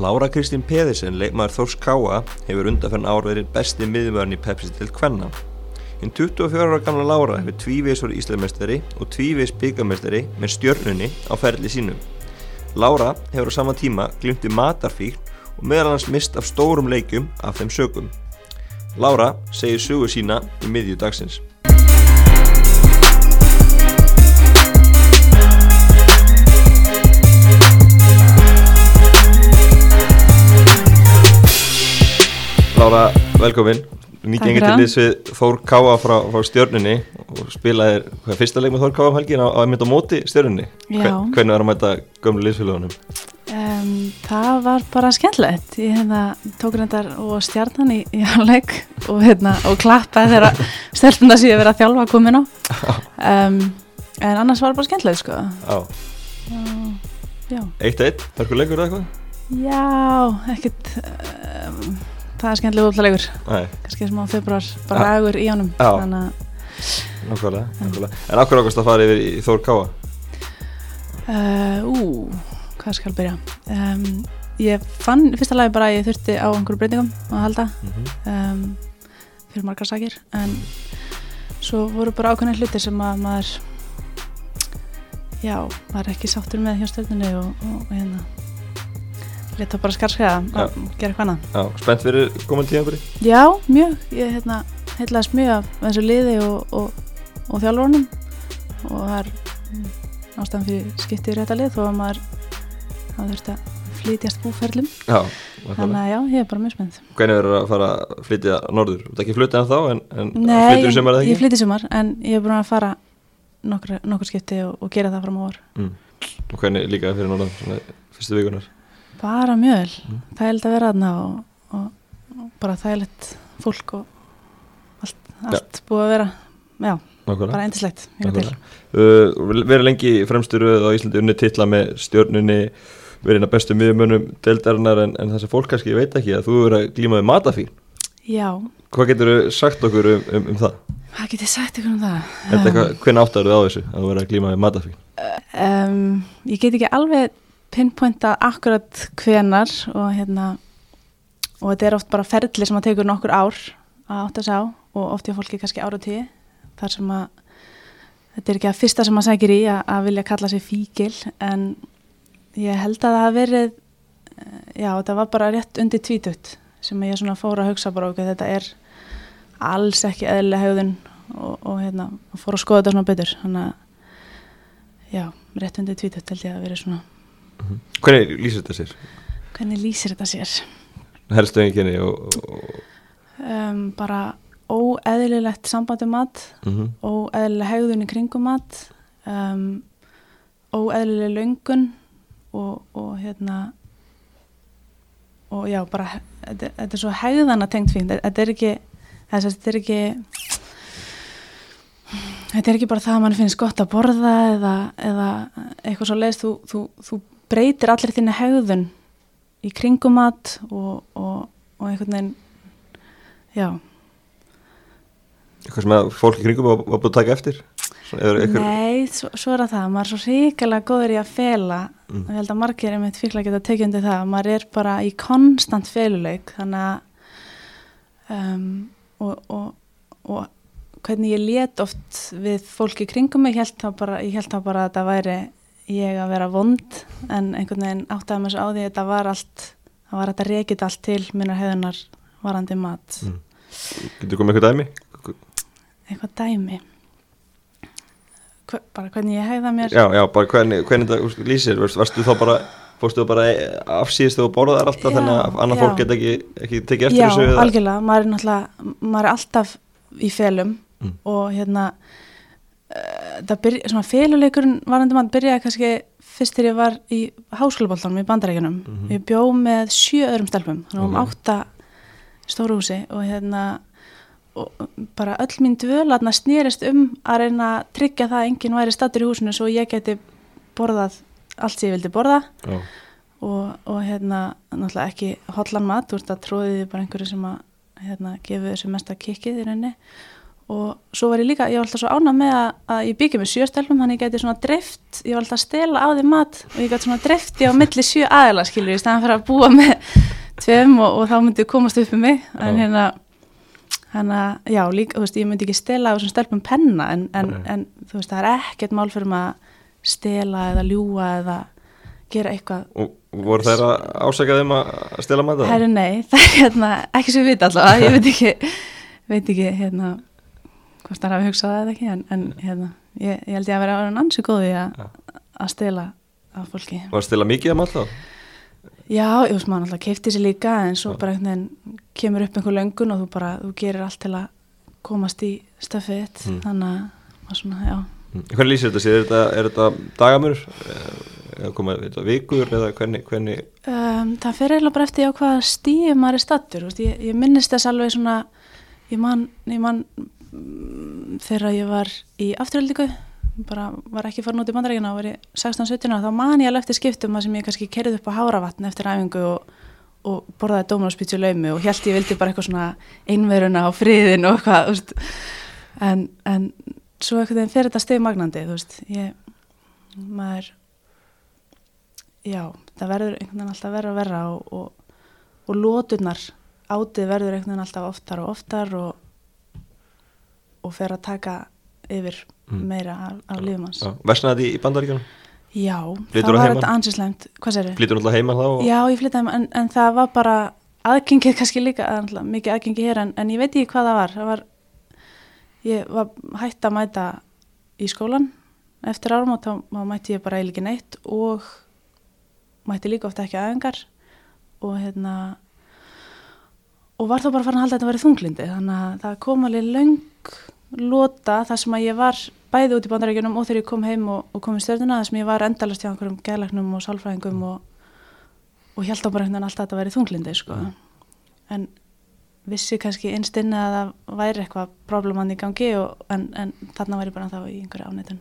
Lára Kristín Pedersen, leikmaður Þórs Káa, hefur undanferðin ár verið besti miðjumöðurinn í Pepsi til kvenna. Hinn 24 ára gamla Lára hefur tvívís voru Íslandmestari og tvívís byggamestari með stjörnunni á ferli sínum. Lára hefur á sama tíma glimt í matarfíkn og meðal hans mist af stórum leikum af þeim sögum. Lára segir sögu sína í miðju dagsins. Lára, velkomin. Nýgengi til þess við Þór Káa frá, frá stjörnunni og spilaði hvað fyrsta leik með Þór Káa um helgin á að mynda á móti stjörnunni? Hvern, Hvernig var að mæta gömlu liðsfélagunum? Um, það var bara skemmtilegt. Ég hérna, tók reyndar og stjarnan í, í áleik og, hérna, og klappaði þegar stelpuna síðan verið að þjálfa að koma inn á. Um, en annars var það bara skemmtilegt sko. Eitt eitt, hörku leikur eða eitthvað? Já, ekkert um, það er skemmtilega útlægur kannski smá februar, bara ja. agur í ánum þannig að Nákvæmlega, nákvæmlega. En okkur ákvæmst að fara yfir í Þór Káa? Uh, ú, hvað skal byrja? Um, ég fann fyrsta lagi bara að ég þurfti á einhverju breytingum að halda mm -hmm. um, fyrir margar sakir en svo voru bara ákveðin hlutir sem að maður já, maður er ekki sáttur með hjá stöldunni og, og hérna Leta bara skarskæða að gera eitthvað annað. Já, spennt fyrir komin tíðanbúri? Já, mjög. Ég hérna, heitlaðist mjög af þessu liði og, og, og þjálfurunum og það er ástæðan fyrir skiptið í rétta lið þó að maður þurft að flytjast búferlum. Já, þannig að já, ég er bara mjög spennt. Hvernig verður að fara að flytja norður? Þú ert ekki flyttið en þá, en, en flyttir þú sumar eða ekki? Nei, ég flyttið sumar, en ég er búin að fara nokkur, nokkur skipti og, og gera það fram á orð. Mm. Og hvernig líka fyrir norðan, fyrstu vikunar? Bara mjög vel mm. þægilegt að vera aðna og, og, og bara þægilegt fólk og allt, allt ja. búið að vera já, Nákvæmlega. bara eindislegt uh, verið lengi fremsturuð á Íslandi unni tilla með stjórnunni verið eina bestu miðjumönum deildarinnar en, en þess að fólk kannski veit ekki að þú verið að glíma með matafín já hvað getur þú sagt okkur um, um, um það? hvað getur ég sagt okkur um það? Um, hvernig áttar þú á þessu að þú verið að glíma með matafín? Um, ég get ekki alveg pinpointa akkurat hvenar og hérna og þetta er oft bara ferli sem að tegur nokkur ár að átt að sá og oft í fólki kannski ára tíu þar sem að þetta er ekki að fyrsta sem að sækir í að, að vilja kalla sig fíkil en ég held að það hafi verið já þetta var bara rétt undir tvítut sem ég svona fór að hugsa bara okkur þetta er alls ekki eðlilega hegðun og, og hérna fór að skoða þetta svona betur þannig að já rétt undir tvítut held ég að verið svona. Hvernig lýsir þetta sér? Hvernig lýsir þetta sér? Helstu enginni og... og... Um, bara óeðlilegt sambandi mat mm -hmm. óeðlileg hegðun í kringum mat um, óeðlileg löngun og, og hérna og já bara þetta, þetta er svo hegðana tengt fín þetta er ekki þetta er ekki þetta er ekki bara það að mann finnst gott að borða eða, eða eitthvað svo leiðist þú, þú, þú breytir allir þínu hegðun í kringumat og, og, og einhvern veginn já. Eitthvað sem að fólk í kringum var, var búin að taka eftir? Einhver... Nei, svo, svo er það maður er svo ríkilega góður í að fela. Mm. og ég held að margir er með tvíkla geta tekið undir það. Maður er bara í konstant feluleik. Þannig að um, og, og hvernig ég let oft við fólki í kringum ég held þá bara, bara að það væri ég að vera vond en einhvern veginn áttaði mér svo á því að þetta var allt, það var þetta reykit allt til minnar hefðunar varandi mat mm. Getur þú komið eitthvað dæmi? Eitthvað dæmi Hva, bara hvernig ég hegða mér Já, já, bara hvernig, hvernig þetta lýsir varstu þá bara, fórstu þú bara afsýðist og borðaðar alltaf já, þannig að annar fólk get ekki, ekki tekið eftir já, þessu Já, algjörlega, maður er náttúrulega maður er alltaf í felum mm. og hérna byrja, svona féluleikurinn varandi mann byrjaði kannski fyrst þegar ég var í háskólaboltanum í bandarækjunum mm -hmm. ég bjó með sjö öðrum stelpum þannig um átta stóru húsi og hérna og bara öll mín dvölaðna snýrist um að reyna að tryggja það að enginn væri statur í húsinu svo ég geti borðað allt sem ég vildi borða oh. og, og hérna náttúrulega ekki hotlan mat, þú veist að tróðiði bara einhverju sem að hérna, gefu þessu mesta kikkið í reyni og svo var ég líka, ég var alltaf svo ánað með að, að ég byggja með sjö stelpum þannig ég gæti svona dreift, ég var alltaf að stela á því mat og ég gæti svona dreifti á milli sjö aðila skilur, í stæðan fyrir að búa með tveim og, og þá myndi komast upp með mig. En hérna hérna, já, líka, þú veist, ég myndi ekki stela á þessum stelpum penna en, en, en þú veist, það er ekkert mál fyrir maður að stela eða ljúga eða gera eitthvað. Og voru þær að ásækja þeim að stela mata? Herru nei, það er hérna, ekki sem við vita allavega, ég veit ekki, veit ekki hérna hvort það hafi hugsað það eða ekki, en, en hérna, ég, ég held ég að vera orðin ansi góði að, Já. að fólki. Var að stela mikið af mat þá? Já, ég veist maður alltaf keipti sér líka en svo bara einhvern veginn kemur upp einhver löngun og þú bara, þú gerir allt til að komast í stöfið þitt, Mm. þannig að, að svona, já. Mm. Hvernig lýsir þetta sér? Er þetta, þetta dagamur? Eða koma þetta vikur? Eða hvernig, hvernig Um, það fer eiginlega bara eftir á hvaða stíu maður er stattur, ég, ég minnist þess alveg svona, ég man, ég man þegar ég var í afturöldingu, bara var ekki farin út í bandarækina og ég 16-17 ára, þá man ég alveg eftir skiptum að sem ég kannski kerði upp á háravatn eftir æfingu og, og borðaði dómarspítsu laumi og held ég vildi bara eitthvað svona einveruna á friðin og eitthvað, veist, en, en svo eitthvað fer þetta stið magnandi, þú veist, ég, maður, já, það verður einhvern veginn alltaf verra og verra og, og, og lóturnar átið verður einhvern veginn alltaf oftar og oftar og, og fer að taka yfir Mm. meira af, af lífum hans. Versnaði þetta í, bandaríkjunum? Já, Flyturðu það var þetta. Hvað sér Flýtur náttúrulega heima þá? og- Já, ég flytti heim, en, en það var bara aðgengið kannski líka, náttúrulega mikið aðgengið hér, en, en ég veit ekki hvað það var. Það var, ég var hætt að mæta í skólan eftir árum og þá mætti ég bara eiginlega neitt og mætti líka ofta ekki aðengar og hérna og var þá bara farin að halda að þetta verið þunglindi þannig að það kom alveg löng lota þar sem að ég var bæði út í bandarækjunum og þegar ég kom heim og, og kom í stjörnuna þar sem ég var endalast hjá einhverjum gælæknum og sálfræðingum og, og held á bara veginn alltaf að þetta verið þunglindi sko. en vissi kannski einstinni að það væri eitthvað probleman í gangi og, en, en þarna ég bara þá í einhverju ánættun.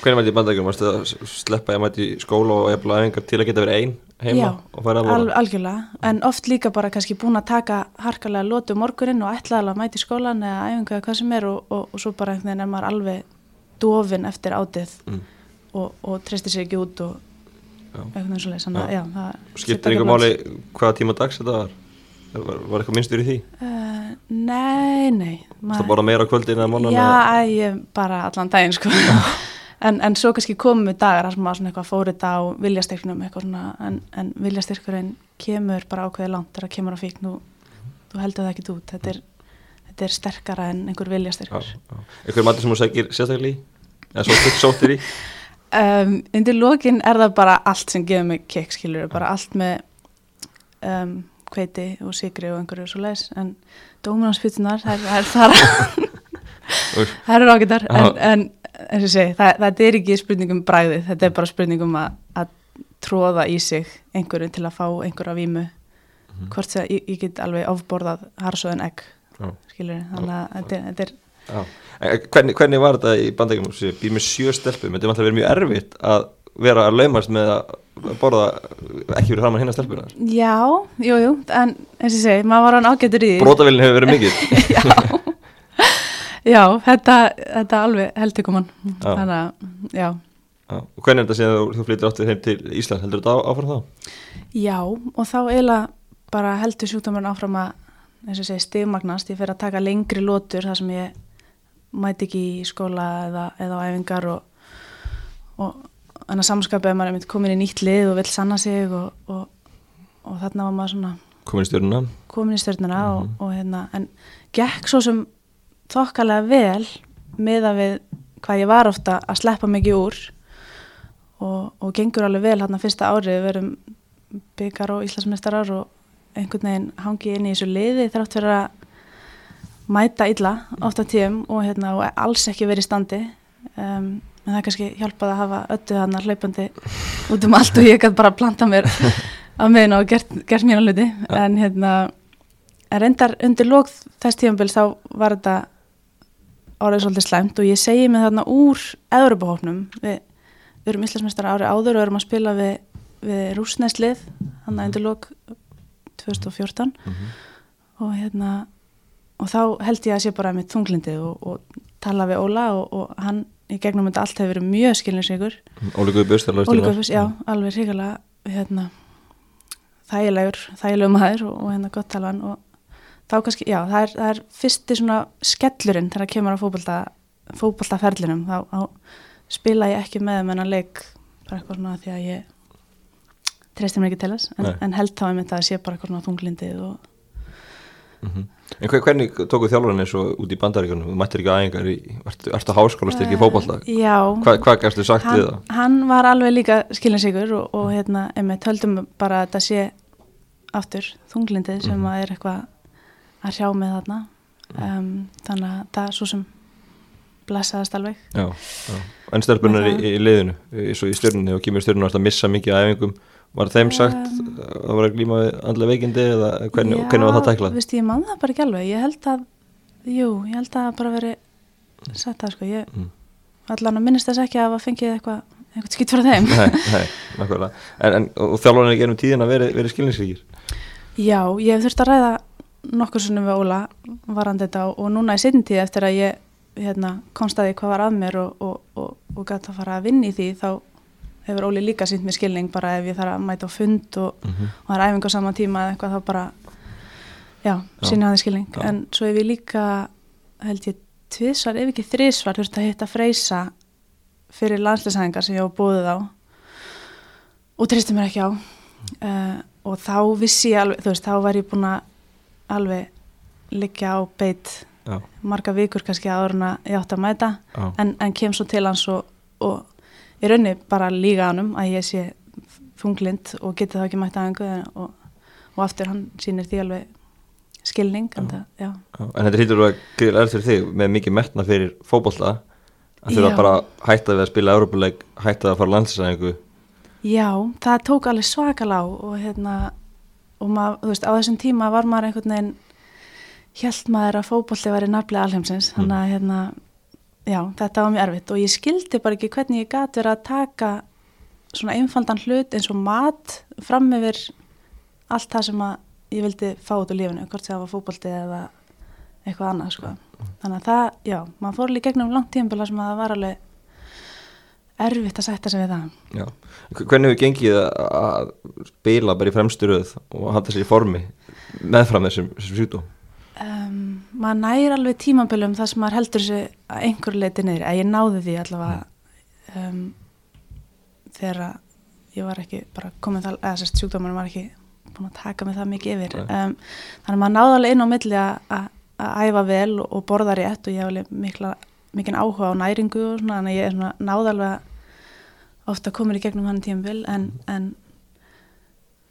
Hvernig mætti í bandaríkjunum? Varstu að s- sleppa ég mætti skóla og jafnvel að heima Já, og færa að Al, voru? algjörlega, en oft líka bara kannski búin að taka harkalega lótu morgunin og ætlaðalega að mæti skólan eða æfingu eða hvað sem er og, og, og svo bara einhvern veginn er maður alveg dofin eftir átið Mm. og, og treystir sér ekki út og Já. eitthvað eins og leið, þannig að já, það Skiptir einhver máli hvaða tíma dags þetta var? Var, var eitthvað minnstur í því? Uh, nei, nei Það borða meira á kvöldin eða mánan? Já, æ, ég bara allan daginn sko en, en svo kannski komum við dagar maður svona eitthvað fórið á viljastyrknum eitthvað svona, en, en viljastyrkurinn kemur bara ákveðið langt þegar það kemur á fík nú, þú heldur það ekki út þetta er, þetta er sterkara en einhver viljastyrkur já. Einhver matur sem þú sækir sérstaklega í? Eða sóttir, sóttir í? um, undir lokin er það bara allt sem gefur mig kekk skilur, bara allt með um, kveiti og sigri og einhverju svo leis, en dómunarspýtunar það er þar. það eru ágættar en, en eins og segi, það, það er ekki spurningum bræðið, þetta er bara spurningum að, að tróða í sig einhverju til að fá einhverja vímu. Mhm. hvort sem ég, ég get alveg ofborðað harsöðun egg, skilur þannig að þetta er, þetta er Já. En Hvernig, hvernig var þetta í segir, Býr með sjö stelpum, þetta er alltaf verið mjög erfitt að vera að laumast með að borða ekki verið fram að hinna stelpuna já, jú, jú, en eins og segi, maður var hann ágætur í því. Brótavillin hefur verið mikið. Já, já þetta, þetta alveg heldur koman þannig að, já. Og hvernig er þetta síðan þú, þú flyttir áttur heim til Ísland? Heldur þetta áfram þá? Já, og þá eiginlega bara heldur sjúkdómurinn áfram að eins og segi stigmagnast, ég fer að taka lengri lótur þar sem ég mæti ekki í skóla eða, eða á æfingar og, og en að samskapið að maður er mitt komin í nýtt lið og vill sanna sig og, og, og þarna var maður svona Komin í stjórnuna? komin í stjörnuna Mhm. og, og hérna, en gekk svo sem þokkalega vel miða við hvað ég var ofta að sleppa mikið úr og, og gengur alveg vel hérna fyrsta árið, við verum byggar og Íslandsmeistarar og einhvern veginn hangi inn í þessu liði þrátt fyrir að mæta illa ofta tíum og, hérna, og alls ekki verið standi. Um, en það kannski hjálpað að hafa öllu hann hlaupandi út um allt og ég gæti bara planta mér á miðin og gert, gert mér að hluti en hérna en reyndar undir lók þess tífambils þá var þetta orðið svolítið slæmt og ég segi mig þarna úr Evropahóknum við, við erum Íslandsmeistar ári áður og erum að spila við, við rúsneslið þannig að undir lók 2014 Mhm. og hérna og þá held ég að sé bara með þunglindi og, og tala við Óla og, og hann í gegnum þetta allt hefur verið mjög skilninsigur Óli Guðbjörns Óli Guðbjörns, já, alveg ríkilega hérna, þægilegur þægilegum maður og, og hérna gott talan og þá kannski, já, það er, það er fyrsti svona skellurinn þegar það kemur á fókbalta fókbaltaferlinum þá, þá spila ég ekki með með hennar leik bara eitthvað svona því að ég treysti mér ekki til þess en, en held þá einmitt að það sé bara eitthvað svona þunglindið og mm -hmm. En hvernig tókuð þjálfurinn eins og út í bandaríkunum? Þú mættir ekki aðengar í, ertu háskóla styrki fókbalta? Uh, já. Hva, hvað gæstu sagt hann, við það? Hann var alveg líka skilinsíkur og, og hérna, einmitt höldum bara að það sé aftur þunglindið sem mm -hmm. er eitthvað að sjá með þarna. Um, þannig að það er svo sem blessaðast alveg. Já, já. en stelpunar í, í liðinu og í stjórnunni og kýmur stjórnunni að missa mikið af æfingum? Var þeim sagt um, að það var að glíma við andlega veikindi eða hvernig, já, hvernig var það tæklað? Já, vist ég man það bara ekki alveg. Ég held að, jú, ég held að bara veri sagt það sko. Ég mm. allan að minnist þess ekki að það fengið eitthvað eitthvað skipt frá þeim. Nei, nei, nákvæmlega. En, en, og þjálfurinn er genum tíðin að veri, veri skilningsríkir? Já, ég hef þurft að ræða nokkur sunnum við Óla varandi þetta og núna í sittintíð eftir að ég hérna, konstaði hvað var að mér og, og, og, og gæti að fara að vinna í því þá hefur Óli líka sínt mér skilning bara ef ég þarf að mæta á fund og mm -hmm. það er æfing á sama tíma eða eitthvað þá bara já, sína það skilning já. en svo ef ég líka held ég tviðsvar, ef ekki þrísvar þurfti að hitta freysa fyrir landsleisæðingar sem ég á búið á og tristi mér ekki á uh, og þá vissi ég alveg, þú veist, þá var ég búin að alveg liggja á beitt Já. marga vikur kannski áður en að ég átti að mæta. En, en kem svo til hans og, og ég raunni bara líka ánum að ég sé þunglind og geti þá ekki mætt aðeins og, og aftur hann sýnir því alveg skilning en, það, en þetta hýttur að gríða erð fyrir þig með mikið metna fyrir fókbólta að þurfa bara hætta við að spila Európa-leik, hætta að fara landslæðingu Já, það tók alveg svakal á og hérna og þú veist, á þessum tíma var maður einhvern veginn held maður að fókbólti var í nafnilega alheimsins mm. þannig að hérna já, þetta var mjög erfitt og ég skildi bara ekki hvernig ég gæti verið að taka svona einfaldan hlut eins og mat fram yfir allt það sem að ég vildi fá út úr lífinu, hvort það var fókbólti eða eitthvað annað sko. þannig að það, já, maður fór líka gegnum langt tíumbila sem að það var alveg erfitt að setja sig við það. Já, hvernig hefur gengið að spila bara í fremsturöð og hafa þessi formi meðfram þessum, þessum sjútum? Um, maður næri alveg tímabölum þar sem maður heldur þessu að einhver leiti niður. Að ég náði því allavega um, þegar ég var ekki bara komið það, eða sérst sjúkdómanum var ekki búin að taka mig það mikið yfir. Um, þannig að maður náði alveg inn á milli að æfa vel og borða rétt og ég hef alveg mikla, mikinn áhuga á næringu og svona, þannig að ég er svona náði alveg ofta komin í gegnum hann tímaböl en, en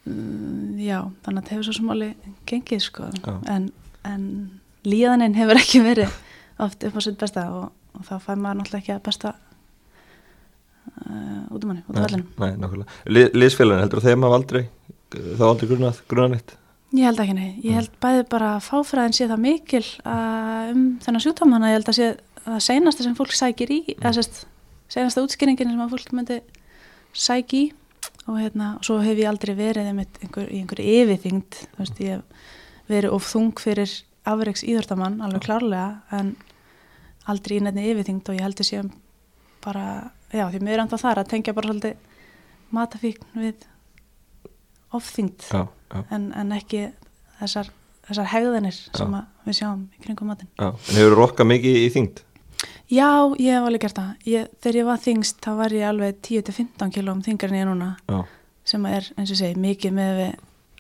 um, já, þannig að það hefur svo alveg gengið sko, já. en en líðaninn hefur ekki verið oft upp á sitt besta og, og þá fær maður náttúrulega ekki að besta uh, út um hann, út af vellinu Nei, nákvæmlega. Líðsfélagin heldur þeim hafa aldrei þá aldrei grunað, grunað neitt? Ég held ekki, nei. Ég held bæði bara að fáfræðin sé það mikil uh, um þennan sjúkdóm, þannig að ég held að sé að seinasta sem fólk sækir í, mm. eða sérst seinasta útskýringin sem að fólk myndi sæk í og hérna, og svo hef ég aldrei verið einhver, í einhverju yfirþyngd, þú veist, ég hef verið of þung fyrir afreiks íðurtamann alveg klárlega en aldrei í nefni yfirþyngd og ég heldur séum bara, já því mér er enda þar að tengja bara svolítið matafíkn við ofþyngd en, en ekki þessar, þessar hegðanir já. sem við sjáum í kringum matin já. En hefur þú rokkað mikið í þyngd? Já, ég hef alveg gert það. Ég, þegar ég var þyngst þá var ég alveg 10-15 kilóm þyngar en ég núna já. sem er eins og segi mikið með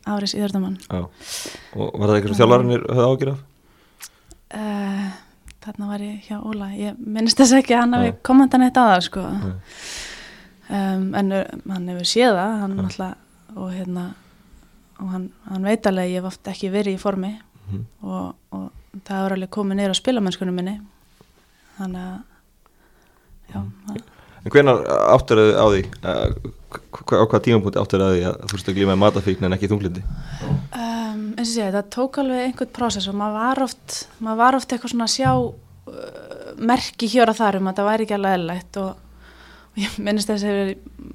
Áris Íðardamann Og var það eitthvað sem þjálfarinnir höfði ágjur af? Uh, þarna var ég hjá Óla. Ég minnst þess ekki að hann hafi komandan eitt aða sko. um, en hann hefur séð það hann alltaf og hérna og hann, hann veit alveg ég hef oft ekki verið í formi. Mm -hmm. og, og það er alveg komið neyra á spilamennskunum minni þannig að já mm. En hvernig áttur þau á því á hvað tímapunkti áttur þau á því að þú veist að glíma matafíkn en ekki þunglindi? Um, eins og sé, það tók alveg einhvern prósess og maður var oft, maður var oft eitthvað svona að sjá uh, merki hér að þar um að það væri ekki alveg eðlægt og, ég minnist þess að ég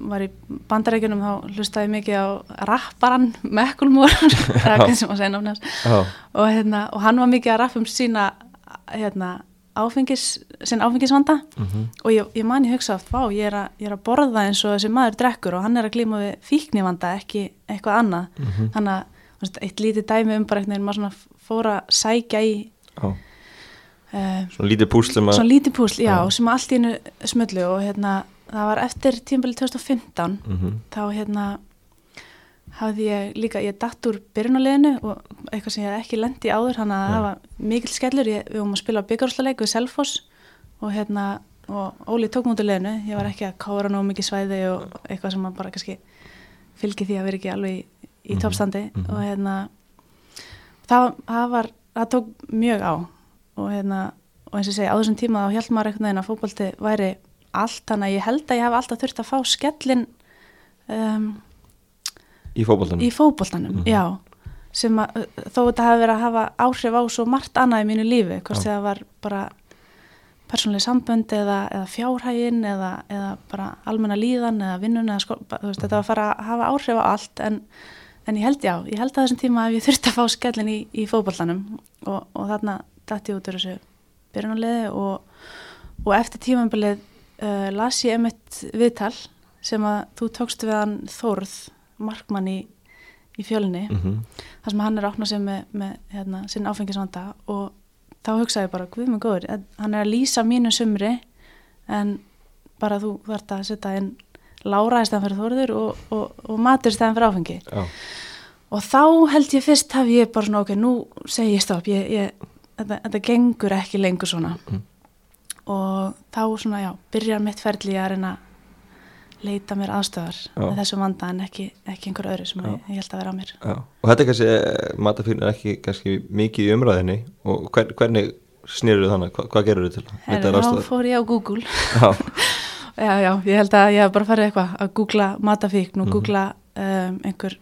var í bandarækjunum þá hlustaði ég mikið á rapparan Mekkulmór eða hvað sem að segja Já, og, hérna, og hann var mikið að rappa um sína hérna, áfengis, sinn áfengisvanda. Mhm, og ég, ég man ég hugsa oft, vá, ég er, að, ég er að borða eins og þessi maður drekkur og hann er að glíma við fíknivanda, ekki eitthvað annað. Mhm, þannig að eitt lítið dæmi um bara einhvern veginn maður svona fór að sækja í já. uh, Svona lítið púsl að svona lítið púsl, já, Já. sem allt í hennu smullu og hérna, það var eftir tímbili 2015 mhm, þá hérna hafði ég líka, ég datt úr byrjunarleginu og eitthvað sem ég hef ekki lendi áður hann að það var mikill skellur. Ég, við vorum að spila byggarúsleik við Selfoss og hérna og Óli tók mútið leginu, ég var ekki að kára nóg mikið svæði og eitthvað sem maður bara kannski fylgi því að vera ekki alveg í, í Mhm, toppstandi. Mhm. og hérna það, það var, það tók mjög á. Og hérna og eins og segi, á þessum tíma þá held maður einhvern veginn að fótbolti væri allt, þannig að ég held að ég hef alltaf þurft að fá skellin um, í fótboltanum? Í fótboltanum, Mhm. já. Sem að þó þetta hafi verið að hafa áhrif á svo margt annað í mínu lífi hvort það var bara persónlega sambönd eða, eða fjárhægin eða, eða bara almenna líðan eða vinnun eða sko, bara, þú veist, þetta var að fara að hafa áhrif á allt en, en ég held já, ég held að þessum tíma að ég þurfti að fá skellin í, í fótboltanum og, og þarna dætti ég út úr þessu byrjunarliði og, og eftir tímambilið uh, las ég einmitt viðtal sem að þú tókst við hann Þórð, markmann í, í fjölni mhm, þar sem hann er að opna sig með, með hérna, sinn áfengisvanda og þá hugsaði ég bara, guð mig góður, hann er að lýsa mínu sumri en bara þú þarft að setja inn lára í stæðan fyrir þorður og, og, og matur í stæðan fyrir áfengi. Já, og þá held ég fyrst hef ég bara svona, ok, nú segi ég stopp ég, ég, þetta, þetta gengur ekki lengur svona. Mm. og þá svona, já, byrjar mitt ferli að reyna leita mér aðstöðar Já. með þessum vanda en ekki, ekki einhver öðru sem Já. ég, ég held að vera á mér já og þetta er kannski, matafíln er ekki kannski mikið í umræðinni og hvern, hvernig snýrur þú þannig, Hva, hvað gerur þú til að leita þá ráðstofar? fór ég á Google Já, Já, já, ég held að ég hef bara farið eitthvað að googla matafíkn og Mhm. googla um, einhver,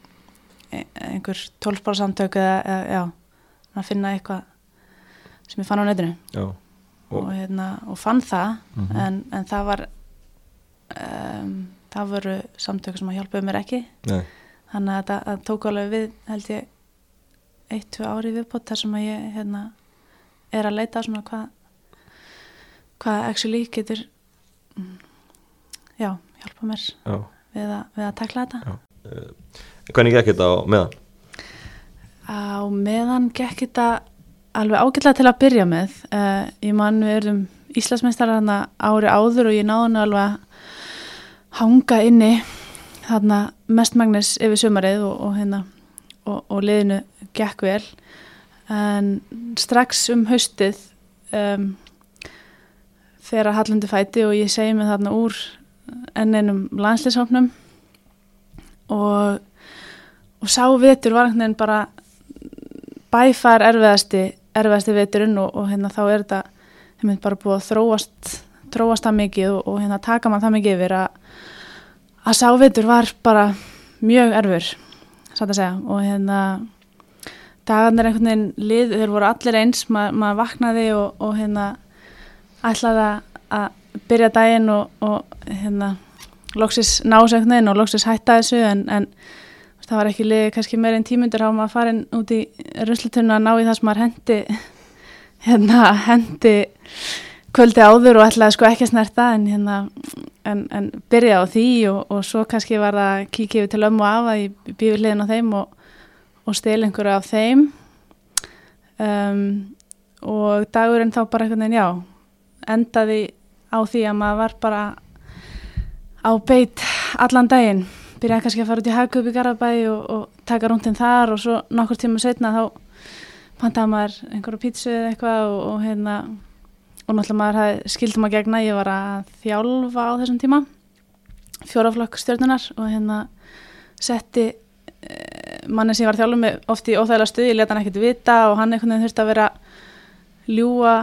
e- einhver tólfbára samtök eða, eða, já, að finna eitthvað sem ég fann á netinu já, og, og, hérna, og fann það Mhm. en, en það var um, það voru samtök sem að hjálpaði mér ekki. Nei, þannig að það, það tók alveg við held ég eitt, tvö ári viðbót þar sem að ég hérna, er að leita svona hvað hvað actually getur já, hjálpa mér já. við að, við að takla þetta. Já. Hvernig gekk þetta á meðan? á meðan gekk þetta alveg ágætlega til að byrja með. Uh, ég man við erum Íslandsmeistar hana ári áður og ég náði hann alveg hanga inni þarna mestmagnis yfir sumarið og, og hérna og, og liðinu gekk vel. En strax um haustið um, þegar að Hallandi fæti og ég segi mig þarna úr enn einum landslýshófnum og og sá vetur var einhvern veginn bara bæfar erfiðasti erfiðasti veturinn og, og hérna þá er þetta hérna bara búið að þróast þróast það mikið og, og hérna taka mann það mikið yfir að að sá vetur var bara mjög erfur satt að segja. Og hérna dagarnir einhvern veginn lið, þeir voru allir eins ma maður vaknaði og, og hérna ætlaði að byrja daginn og, og hérna loksis ná sig einhvern veginn og loksis hætta þessu en, en það var ekki liðið kannski meir en tímundur á maður farin út í ruslutunna að ná í það sem maður hendi hérna hendi kvöldi áður og ætlaði sko ekki að snerta en hérna en, en byrja á því og, og svo kannski var það að kíkja yfir til ömmu og afa í bífiliðin á þeim og, og stil einhverju af þeim. Um, og dagurinn þá bara einhvern veginn já endaði á því að maður var bara á beit allan daginn. Byrjaði kannski að fara út í hagku upp í Garabæ og, og taka rúntinn þar og svo nokkur tíma setna þá pantaði maður einhverju pítsu eða eitthvað og, og hérna og náttúrulega maður skildum að gegna ég var að þjálfa á þessum tíma fjóraflokk stjórnunar og hérna setti eh, manni sem ég var að þjálfa með oft í óþægilega stuð, ég leta hann ekkert vita og hann einhvern veginn þurfti að vera ljúa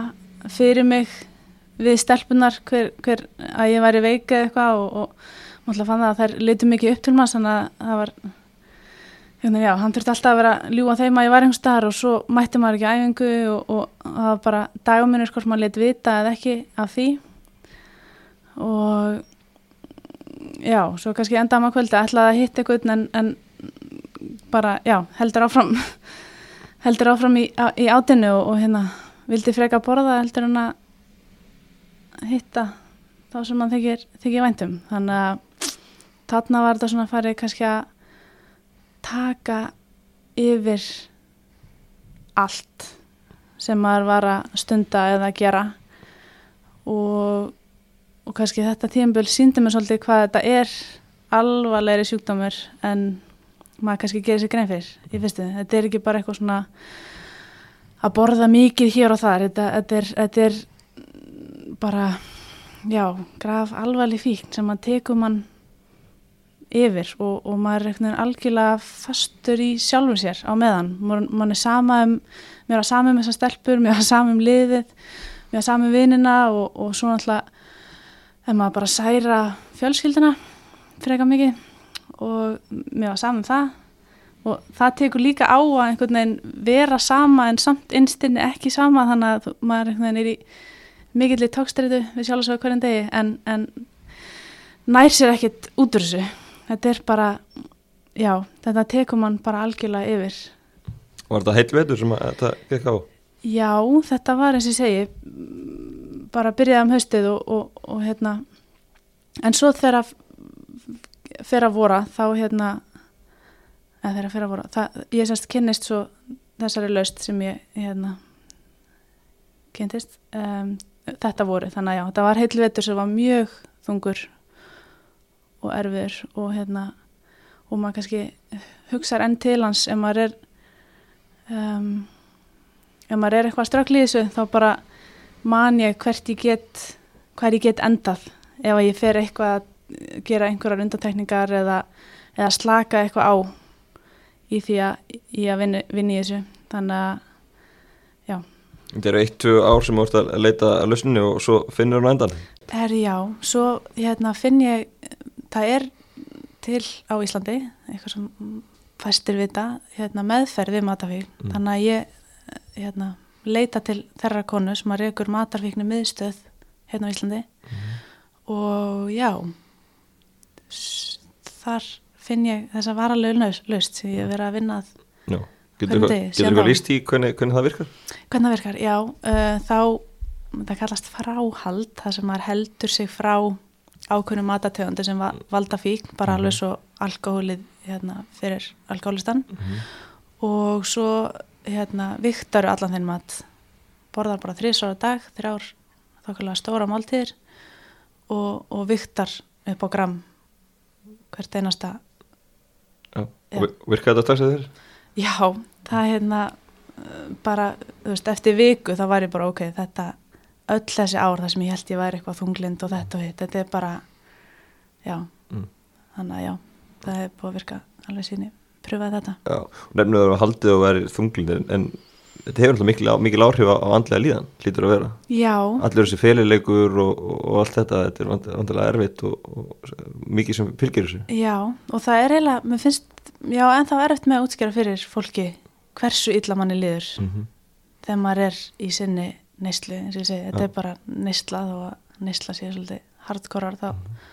fyrir mig við stelpunar hver, hver að ég væri veik eða eitthvað og, og náttúrulega fann það að þær litur mikið upp til maður þannig að það var já, hann þurfti alltaf að vera að ljúa þeim að ég var einhvers staðar og svo mætti maður ekki æfingu og, og það var bara daguminn hvort maður lit vita eða ekki af því. Og já, svo kannski enda maður kvöldi ætlaði að hitta eitthvað en, en bara, já, heldur áfram heldur áfram í, á, í átinu og, og hérna vildi freka borða heldur hann að hitta þá sem hann þykir, þykir væntum þannig að þarna var þetta svona farið kannski að taka yfir allt sem maður var að stunda eða að gera og, og kannski þetta tíðanböl síndi mér svolítið hvað þetta er alvarlegri sjúkdómur en maður kannski gerir sér grein fyrir í fyrstu. Þetta er ekki bara eitthvað svona að borða mikið hér og þar. Þetta, þetta, er, þetta er bara, já, graf alvarleg fíkn sem maður tekur mann yfir og, og maður er eitthvað algjörlega fastur í sjálfur sér á meðan. Man er sama um, mér er sama um þessar stelpur, mér er sama um liðið, mér er sama um vinina og, og svo náttúrulega þegar maður bara særa fjölskyldina eitthvað mikið og mér var saman um það og það tekur líka á að einhvern veginn vera sama en samt einstinni ekki sama þannig að maður einhvern veginn er í mikillir tókstriðu við sjálfsögur hverjum degi en, en nær sér ekkit út úr þessu þetta er bara, já þetta tekur mann bara algjörlega yfir. Var þetta heil vetur sem þetta gekk á? Já, þetta var eins og segi bara byrjaði um haustið og, og, og hérna en svo þegar fyrir að vora þá hérna eða þegar fyrir að vora það, ég sérst kynnist svo þessari laust sem ég hérna kynntist um, þetta voru þannig að já, þetta var heilvetur sem var mjög þungur og erfiður og hérna og maður kannski hugsaður enn til hans ef maður er um, ef maður er eitthvað strökl í þessu þá bara man ég hvert ég get hver ég get endað. Ef ég fer eitthvað að gera einhverjar undantekningar eða, eða slaka eitthvað á í því að, í að vinni, vinni í þessu. Þannig að já. Þetta eru eitt, tvö ár sem þú ert að leita að lausninu og svo finnur hún endan Er já, svo hérna, finn ég það er til á Íslandi eitthvað sem fæstir vita hérna, meðferð við matafík mm. þannig að ég hérna, leita til þerra konu sem að reykur matarfíknu miðstöð hérna á Íslandi mm. og já þar finn ég þess að varalegu laust sem ég hef verið að vinna að Já, getur þú eitthvað líst í hvernig, hvernig það virkar? Hvernig það virkar, já uh, þá, það kallast fráhald það sem maður heldur sig frá ákveðnum matatöfundu sem valda fík, bara mm -hmm. alveg svo alkohólið hérna, fyrir alkohólistan mm -hmm. og svo hérna, viktar allan þinn mat borðar bara þrísvara dag þrjár þokkarlega stóra máltíðir og, og viktar upp á gram hvert einasta Já, og virkaði þetta strax að þér? Já, það er hérna bara, þú veist, eftir viku þá var ég bara, ok, þetta öll þessi ár þar sem ég held ég væri eitthvað þunglind og þetta og hitt, þetta er bara já, mm. þannig að já það er búið að virka alveg síni pröfaði þetta. Já, nefnum að haldið og verið þunglind en þetta hefur alltaf mikil, mikil áhrif á andlega líðan lítur að vera. Já. Allur þessi felilegur og, og allt þetta þetta er vantilega erfitt og, og mikið sem fylgir þessu. Já, og það er eiginlega, mér finnst já, en það er erfitt með að útskjara fyrir fólki hversu illa manni líður mm -hmm. þegar maður er í sinni neyslu, eins og ég segi, þetta ja. er bara neyslað og neysla sér svolítið hardkorar þá, -hmm.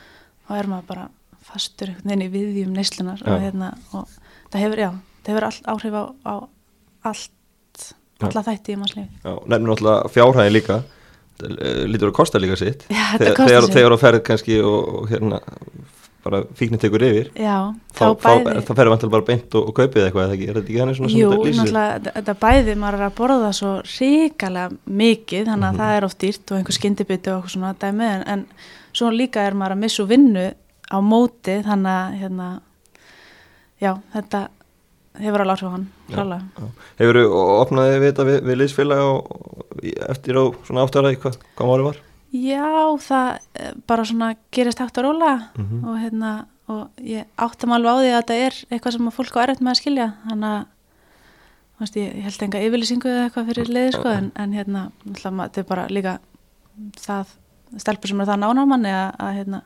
þá er maður bara fastur einhvern veginn í viðjum neyslunar ja. og, hérna, og það hefur, já, það hefur all, áhrif á, á allt alla þætti í mannslífi Nefnum náttúrulega fjárhæðin líka eh, lítur að kosta líka sitt Já, þegar það ferð kannski og, og hérna bara fíknir tekur yfir Já, þá, þá, bæði... þá ferður vantilega bara beint og, og kaupið eitthvað eða ekki, er þetta ekki hann svona Jú, náttúrulega, þetta bæði maður er að borða svo ríkalega mikið þannig að mm -hmm. það er oft dýrt og einhver skyndibiti og eitthvað svona dæmi en, en svo líka er maður að missa vinnu á móti þannig að hérna, já, þetta hefur alveg áhrif á hann ja, Hefur þú opnaði við þetta við, við liðsfélag eftir á svona áttara hvað, hvað málið var? Já, það eh, bara svona gerist hægt að róla mm -hmm. og hérna og ég áttam alveg á því að þetta er eitthvað sem fólk á erfitt með að skilja. Þannig að veist, ég, ég held enga yfirlýsingu eða eitthvað fyrir liði sko, en, en hérna þetta er bara líka það stelpur sem er það nánamann eða að hérna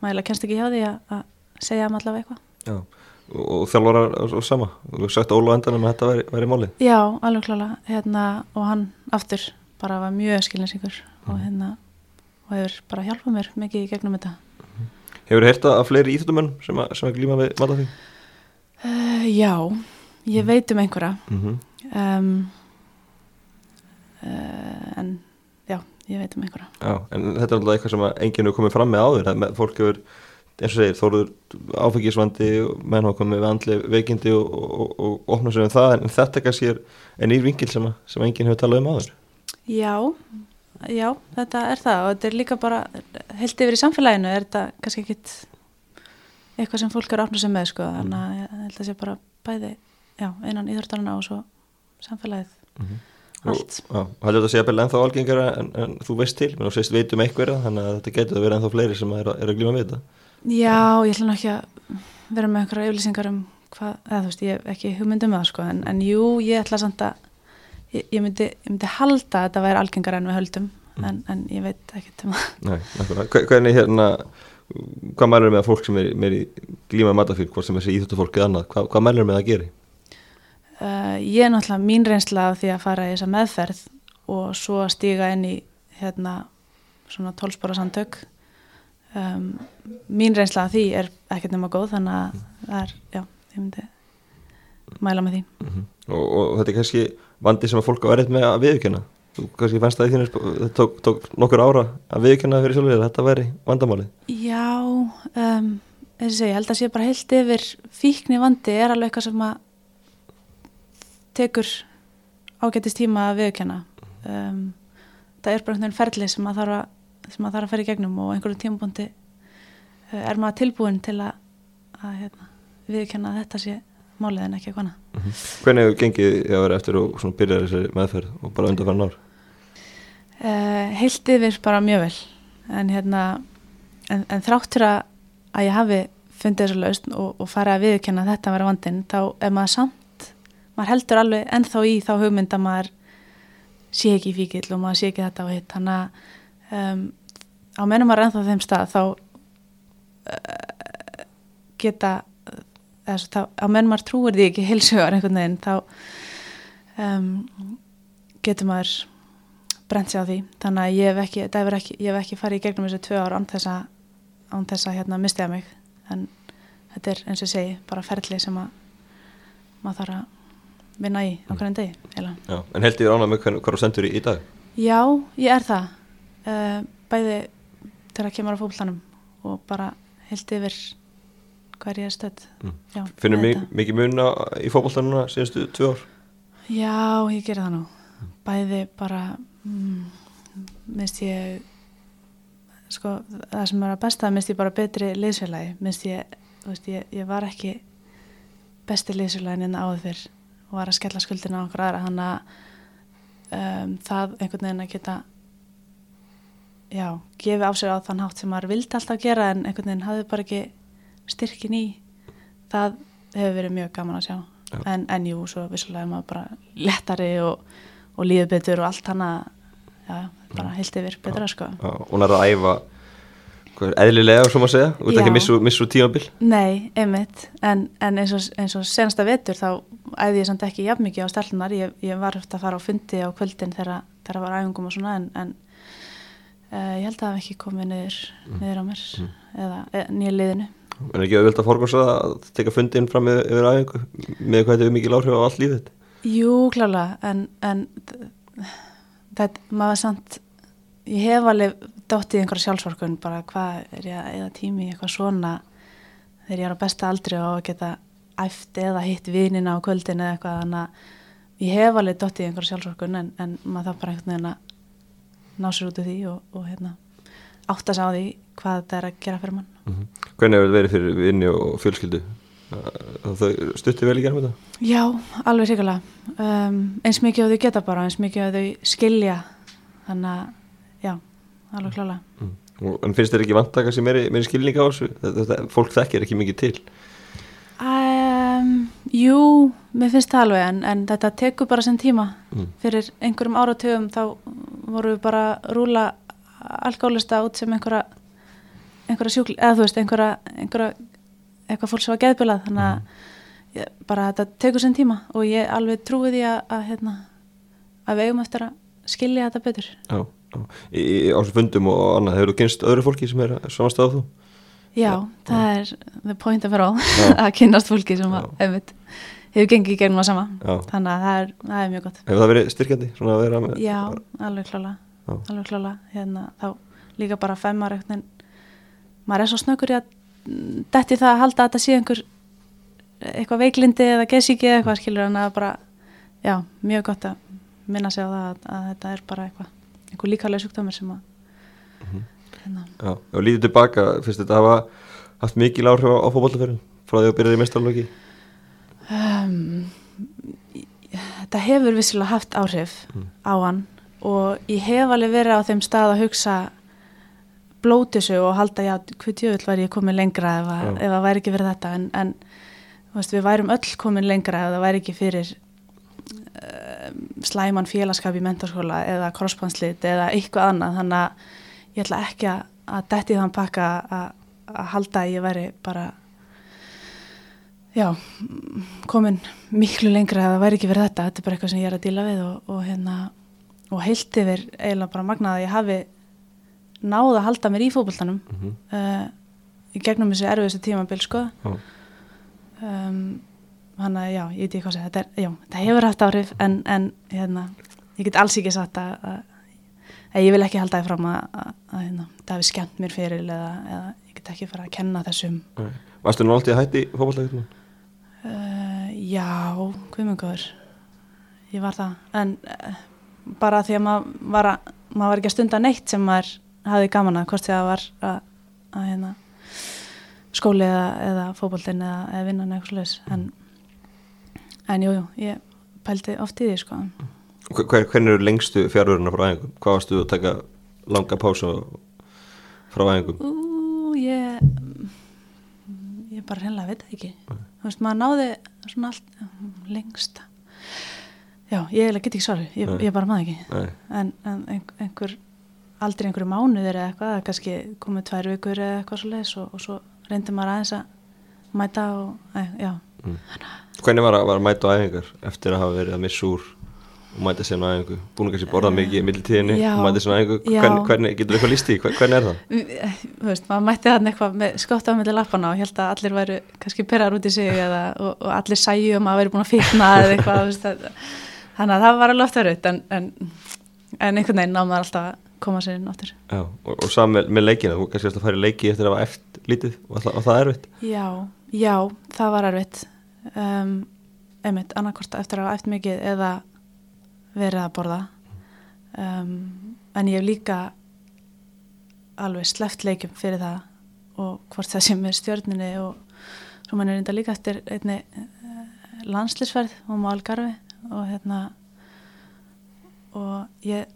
maður kennst ekki hjá því að, að segja um allavega eitthvað. Já og þjálfara og sama. Þú sagt Óla endan um að þetta væri, væri máli Já, alveg klála hérna, og hann aftur bara var mjög skilninsingur mm. og hérna og hefur bara hjálpað mér mikið í gegnum þetta mm. Hefur þið heyrta af fleiri íþjóttumenn sem, sem að glíma við matafík? Uh, já, ég veit um einhverja Mm -hmm. um, uh, en já, ég veit um einhverja Já, en þetta er alltaf eitthvað sem enginn hefur komið fram með áður að fólk hefur, eins og segir, þóruður áfengisvandi menn hafa komið við andli veikindi og, og, og, og opna sér um það en þetta kannski er, nýr vingil sem, sem enginn hefur talað um áður Já, já, þetta er það og þetta er líka bara, heilt yfir í samfélaginu er þetta kannski ekkit eitthvað sem fólk er opna sig með sko, þannig að ég held að sé bara bæði, já, innan íþórtarana og svo samfélagið. Allt. Já, og heldur þetta sé að ennþá algengara en, en þú veist til, menn þú segist veit um einhverja þannig að þetta getur að vera ennþá fleiri sem er, er að glíma við þetta. Já, ég ætla nú ekki að vera með einhverja yflýsingar um hvað, eða þú veist, ég hef ekki hugmyndum með það sko, en, en jú, ég ætla samt að ég, ég, myndi, ég myndi halda að þetta væri algengar en við höldum, en, en ég veit ekkert um það. Hvernig hérna hvað mælur með að fólk sem er, er í glíma matafík, hvort sem er þessi íþjóttufólk eða annað, hvað, hvað mælur með að gera? Uh, ég er náttúrulega mín reynsla af því að fara í þessa meðferð og svo að stíga inn í hérna svona tólspora samtök um, mín reynsla af því er ekkert nema góð þannig að það er, já, ég myndi mæla með því. Og, og þetta er kannski vandi sem að fólk á erið með að viðkjöna þú kannski fannst það í þínu þetta tók, tók nokkur ára að viðkjöna fyrir sjálfur þetta væri vandamálið Já, um, eins og segja, ég held að sé bara heilt yfir fíkni vandi er alveg eitthvað sem að tekur ágætist tíma að viðkjanna. Um, það er bara einhvern ferli sem að þarf að, að, þarf að fara í gegnum og einhverjum tímabúndi uh, er maður tilbúin til að, að hérna, viðkjanna að þetta sé málið en ekki eitthvað annað. hvernig hefur gengið að vera eftir og byrjar þessi meðferð og bara undanfæra nár Uh, heilt yfir bara mjög vel. En hérna en, en þráttur að, að ég hafi fundið þessu lausn og, og farið að viðkjanna að þetta vera vandinn, þá er maður samt maður heldur alveg ennþá í þá hugmynd að maður sé ekki fíkil og maður sé ekki þetta og hitt. Þannig að um, á mennum maður ennþá þeim stað þá uh, geta á mennum maður trúir því ekki heilsugar einhvern veginn þá um, getur maður brent sig á því. Þannig að ég hef ekki, ekki, ég hef ekki farið í gegnum þessu tvö ár án þess að, án þess að hérna mistiða mig. En þetta er eins og segi bara ferli sem að maður þarf að vinna í á hvernig degi eiginlega. Já, en held ég ánað með hvað hvað þú sendur í, í dag? Já, ég er það. Uh, bæði þegar að kemur á fólklanum og bara heilt yfir hvað ég er stödd. Mm. Já, finnur mikið mun í fótboltanuna síðustu tvö ár? Já, ég geri það nú. Bæði bara mm, minnst ég sko, það sem er að besta minnst ég bara betri liðsfélagi. Minnst ég, veist, ég, ég var ekki besti liðsfélagin en áður fyrr og var að skella skuldina á okkur aðra. Þannig að um, það einhvern veginn að geta já, gefi á sig á þann hátt sem maður vildi alltaf gera en einhvern veginn hafði bara ekki styrkin í það hefur verið mjög gaman að sjá. Já. en, en jú, svo vissulega er maður bara lettari og, og líður betur og allt hana já, bara heilt yfir betra sko. Hún er að æfa eðlilega, svo maður segja, þú ert ekki missu, tímabil. Nei, einmitt, en, en eins, og, eins og senasta vetur þá æði ég samt ekki jafn mikið á stellunar, ég, ég var eftir að fara á fundi á kvöldin þegar þegar var æfingum og svona en, en uh, ég held að það hef ekki komið niður, niður á mér eða e, nýja liðinu en ekki auðvitað að forgósa að teka fundin fram yfir, yfir æfingu? Með hvað þetta er mikið áhrif á allt lífið Jú, klálega, en, en þetta, maður samt, ég hef alveg dótt í einhverja sjálfsvorkun, bara hvað er ég að eða tími eitthvað svona þegar ég er á besta aldri og geta æft eða hitt vinina á kvöldin eða eitthvað, þannig að ég hef alveg dótt í einhverja sjálfsvorkun en, en maður þarf bara einhvern veginn að ná sér út af því og, og hérna, átta sig á því hvað þetta er að gera fyrir mann. hvernig hefur þetta verið fyrir vinni og fjölskyldu þau stutti vel í gerðum þetta Já, alveg sikurlega. Um, eins mikið að þau geta bara, eins mikið að þau skilja. Þannig að, já, alveg klálega. mm. En finnst þér ekki vantaka sem meiri, meiri skilning á þessu þetta, þetta, fólk þekkir ekki mikið til Um, jú, mér finnst það alveg, en, en þetta tekur bara sem tíma. Mm. Fyrir einhverjum áratögum þá voru við bara rúla alkoholista út sem einhverja, einhverja sjúkli, eða þú veist, einhverja, einhverja, eitthvað fólk sem var geðbilað. Þannig að ég, bara þetta tekur sem tíma og ég alveg trúi því að, að, hérna, að við eigum eftir að skilja þetta betur. já, já. Í, í, á þessum fundum og annað hefur þú kynst öðru fólki sem er samastað á þú Já, Já. það er the point of it all að kynast fólki sem að, einmitt, hefur gengið í gegnum að sama þannig að það er, það er mjög gott Hefur það verið styrkjandi? Að Já, alveg klála. Alveg klála, hérna, þá líka bara femmar maður er svo snöggur í að detti það að halda að þetta sé einhver eitthvað veiklindi eða gesíki eða eitthvað skilur en að bara, já, mjög gott að minna sig á það að, að þetta er bara eitthvað, einhver líkalega sjúkdómur sem að Mhm. hérna, Já, og lítið tilbaka, finnst þetta hafa haft mikil áhrif á, á fótbollaförðin frá því að byrjaði í mestarlóki? um, þetta hefur vissilega haft áhrif Mm. á hann og ég hef alveg verið á þeim stað að hugsa blóti sig og halda já, hvað djöfull væri ég komin lengra ef, að, ef það væri ekki fyrir þetta? En, en veist, við værum öll komin lengra ef það væri ekki fyrir um, slæman félagskap í mentarskóla eða krosspanslit eða eitthvað annað. Þannig að ég ætla ekki að, að detti þann pakka að, að halda að ég væri bara já, komin miklu lengra ef það væri ekki fyrir þetta, þetta er bara eitthvað sem ég er að díla við og, og hérna og heilt yfir eiginlega bara magnað að ég hafi náð að halda mér í fótboltanum Mm -hmm. uh, í gegnum þessi erfiðustu tímabil sko Já. um, hann að já, ég veit ekki hvað að segja þetta, er, já, þetta hefur haft áhrif en, en hérna, ég get alls ekki sagt að, að, að ég vil ekki halda því fram að, að, hérna, það hefur skemmt mér fyrir eða, eða ég get ekki fara að kenna þessum Varstu nú alltaf hætti í fótbollaförðin? Uh, já, guðmungur ég var það en uh, bara því að maður var, að, maður var ekki að stunda neitt sem maður hafði gaman að hvort því að það var að, að hérna, skóli eða, eða fótboltin eða, eða vinnan eða eitthvað slags en, en jú, jú, ég pældi oft í því sko. Hver, hvernig eru lengstu fjárverðina frá æfingum? Hvað varstu að taka langa pásu frá æfingum? Ú, ég ég bara hreinlega veit ekki. Þú veist, maður náði svona allt lengsta já, ég get ekki svarið, ég, ég bara maður ekki en, en ein- einhver aldrei einhverju mánuðir eða eitthvað, kannski komið tvær vikur eða eitthvað svo leiðis og, og svo reyndi maður aðeins að mæta og, æ, já, Mm. Hvernig var að, var að mæta á æfingar eftir að hafa verið að missa úr og mæta sér á æfingu? Búin að kannski borða mikið í middeltíðinni Já. og mæta sér á æfingu? Hvern, hvernig, getur þú eitthvað líst í? Hvern, hvernig er það? þú veist, maður mætti þarna eitthvað með skott á milli lappana og held að allir væru kannski perrar út í sig eða, og, og allir sæju um að væri búin að fitna eða eitthvað, þannig að það var alveg ofta raut en, en, en einhvern veginn ná maður alltaf að koma sér inn áttur. Já, og, og saman með, með leikina, þú kannski fara í leiki eftir að hafa eftir lítið og það, og það er erfitt. Já, já, það var erfitt um, einmitt, annarkort eftir að hafa eftir mikið eða verið að borða um, en ég hef líka alveg sleft leikum fyrir það og hvort það sem er stjörninni og svo mann er reynda líka eftir einni uh, landslisferð og má algarfi og hérna og ég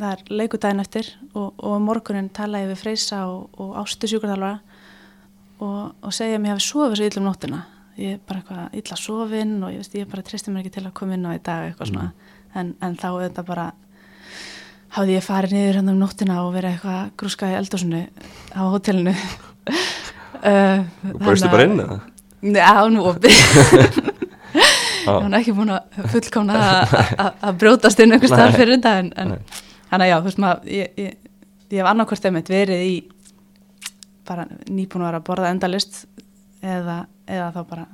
það er leikudaginn eftir og, og morgunin tala ég við Freysa og, og Ástu sjúkarþalvara og, og segja að mér hafi sofið svo illa um nóttina. Ég er bara eitthvað illa sofin og ég, veist, ég bara tristi mér ekki til að koma inn á í dag eitthvað svona. En, en þá auðvitað bara hafði ég farið niður hérna um nóttina og verið eitthvað grúska í eldósunu á hótelinu. Uh, bauðstu bara inn eða? Já, nú opið Hún er ekki búin að fullkomna að- brjótast inn einhvers Nei. fyrir þetta en, en Nei. þannig að já, þú veist maður ég, ég, ég hef annarkvort einmitt verið í bara nýbúin að vera að borða endalist eða, eða þá bara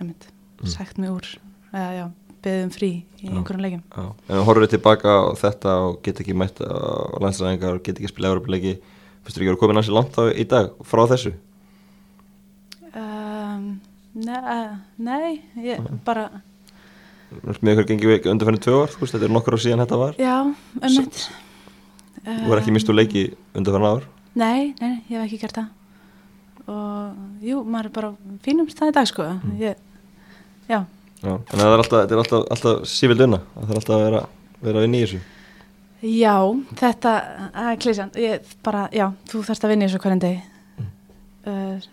einmitt, sagt mig úr eða já, beðum frí í einhverjum leikjum. Já, en þú horfður tilbaka á þetta og get ekki mætt á landslæðingar og get ekki spila Európa-leiki finnst þú ekki að vera komin hansi langt á í dag frá þessu? um, ne, uh, Nei, ég bara Með ykkur gengið við undanfærið tvö ár, veist, þetta er nokkur á síðan þetta var. Já, einmitt. Þú var ekki mistu leiki undanfærið ár? Nei, nei, ég hef ekki gert það. Og jú, maður er bara fínum það í dag sko. Ég, já, Já, en það er alltaf, þetta er alltaf, alltaf sífild unna það er alltaf að vera, vera að vinna í þessu. Já, þetta það er klísjan, ég bara, já þú þarfst að vinna í þessu hverjum degi uh,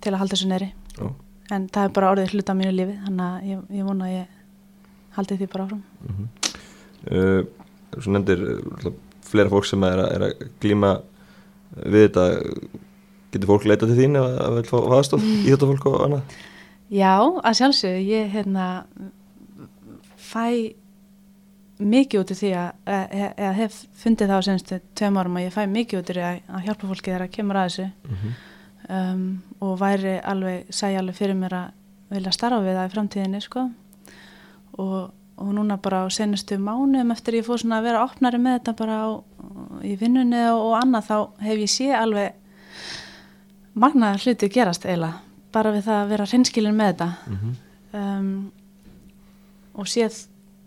til að halda þessu neyri Já, en það er bara orðið hluta á mínu lífi þannig að ég, ég vona að ég haldi því bara áfram? Uh, Svo nefndir uh, flera fólk sem er að, er að glíma við þetta getur fólk leitað til þín ef að vil fá aðstof í þetta fólk og annað? Já, að sjálfsögðu, ég hérna fæ mikið út í því að, að hef fundið það á senstu tveim árum að ég fæ mikið út í því að, hjálpa fólki þegar að kemur að þessu. Um, og væri alveg, sæði alveg fyrir mér að vilja starfa við það í framtíðinni sko og, og núna bara á senustu mánum eftir ég fór svona að vera opnari með þetta bara á, í vinnunni og, annað þá hef ég sé alveg magnaðar hluti gerast eiginlega bara við það að vera hreinskilin með þetta mm -hmm. um, og séð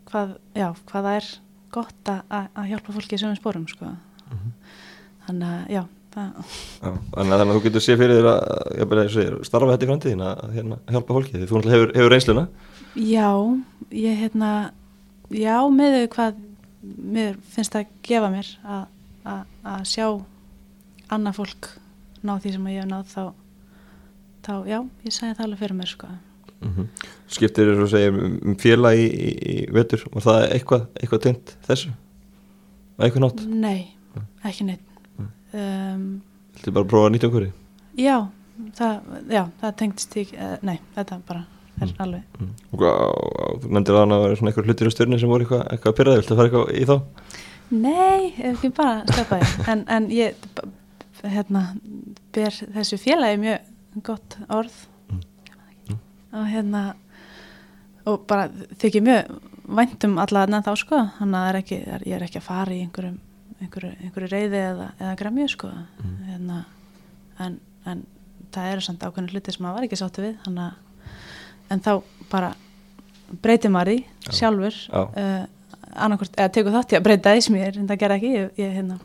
hvað, já, hvað það er gott að, að hjálpa fólki í sögum spórum sko. mm -hmm. þannig að já, já þannig, að, að þú getur séð fyrir þér að, að starfa þetta í framtíðin að, að hérna, hjálpa fólki því þú hefur, hefur reynsluna Já, ég hérna já, með þau hvað mér finnst það að gefa mér að sjá annað fólk ná því sem ég hef náð þá, þá já, ég sagði það alveg fyrir mér sko mm -hmm. Skiptir þér að segja um, um félag í, í, vetur og það er eitthvað, eitthvað tengt þessu? Eitthvað nátt? Nei, ekki neitt mm. um, Þetta er bara að prófa að nýta okkur? Já, það, það tengtist ekki, uh, nei, þetta bara er mm. alveg mm. Þú nefndir að það var svona eitthvað hlutir á stjórni sem voru eitthvað, eitthvað að pyrra þig, viltu að fara eitthvað í þá? Nei, ekki bara stöpa þig en, en ég hérna, ber þessu félagi mjög gott orð mm. og hérna og bara þykir mjög væntum alla að þá sko þannig að er ekki, ég er ekki að fara í einhverjum einhverju, einhverju reyði eða, eða græmju sko mm. hérna, en, en það eru samt ákveðinu hluti sem maður var ekki sáttu við þannig að en þá bara breytir maður því sjálfur uh, annarkort, eða tegur þátt í að breyta því sem ég er en það ger ekki, ég, ég hérna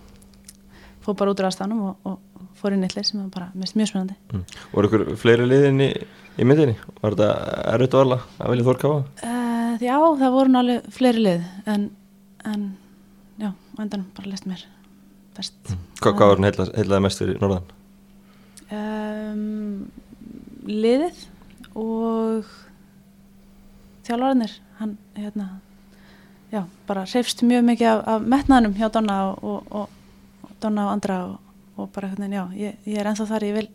fór bara út úr aðstæðanum og, og fór inn eitthvað sem var bara mest mjög spennandi mm. Voru ykkur fleiri liðin í, í myndinni? Var þetta erfitt og alveg að vilja þórkáða? Uh, já, það voru náttúrulega fleiri lið en, en já, endan bara lest mér best mm. Hva, Hvað var hann heilaði mest fyrir norðan? Um, liðið og þjálfarinnir hann hérna já, bara reyfst mjög mikið af, af metnaðnum hjá Donna og, og, og Donna og andra og, og bara hérna, já, ég, ég er enþá þar ég vil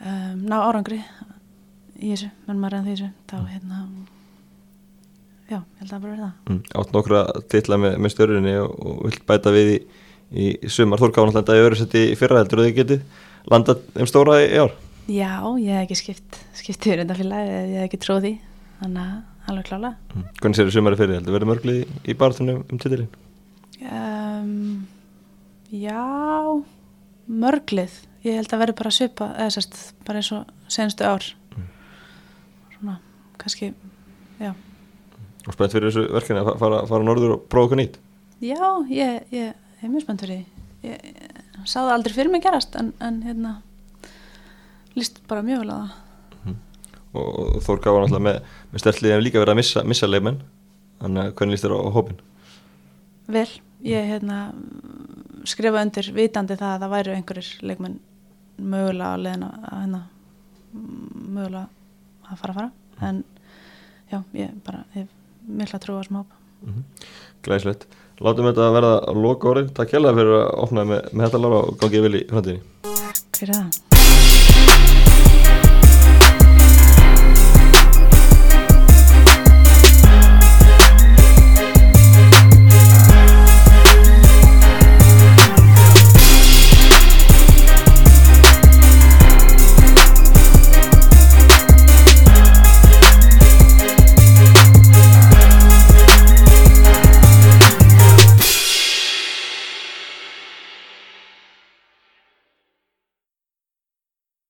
um, ná árangri í þessu, menn maður enn þessu. Þá mm. hérna já, ég held að bara verða mm, Átt nokkra tilla með, með stjórnirni og vilt bæta við í, í sumar. Þórkáðan alltaf að öðru seti í fyrra heldur og þið getið landað um stóra í ár Já, ég hef ekki skipt, skipt yfir þetta félag, ég hef ekki tróði þannig að alveg klála mm. Hvernig sér þið sumari fyrir, heldur verður mörglið í, barðunum um titilinn? Um, já mörglið ég held að verður bara að svipa eða sérst, bara eins og senstu ár mm. svona, kannski já Og spennt fyrir þessu verkefni að fara, fara norður og prófa okkur nýtt? Já, ég, ég hef mjög spennt fyrir því ég, ég sáði aldrei fyrir mig gerast en, en hérna líst bara mjög vel að það mm. og, og Þór gaf náttúrulega með, með stertlið en líka verið að missa, missa leifmenn þannig að hvernig líst þér á, á hópin? Vel, ég hérna, skrifa undir vitandi það að það væri einhverjir leikmenn mögulega að leðina að hérna mögulega að fara að fara mm. en já, ég bara hef mikla trú á þessum hóp mm -hmm. Gleislegt, látum þetta að verða að loka orðin, takk hjálpa fyrir að opna með, með þetta lára og gangið vel í framtíðinni Takk fyrir það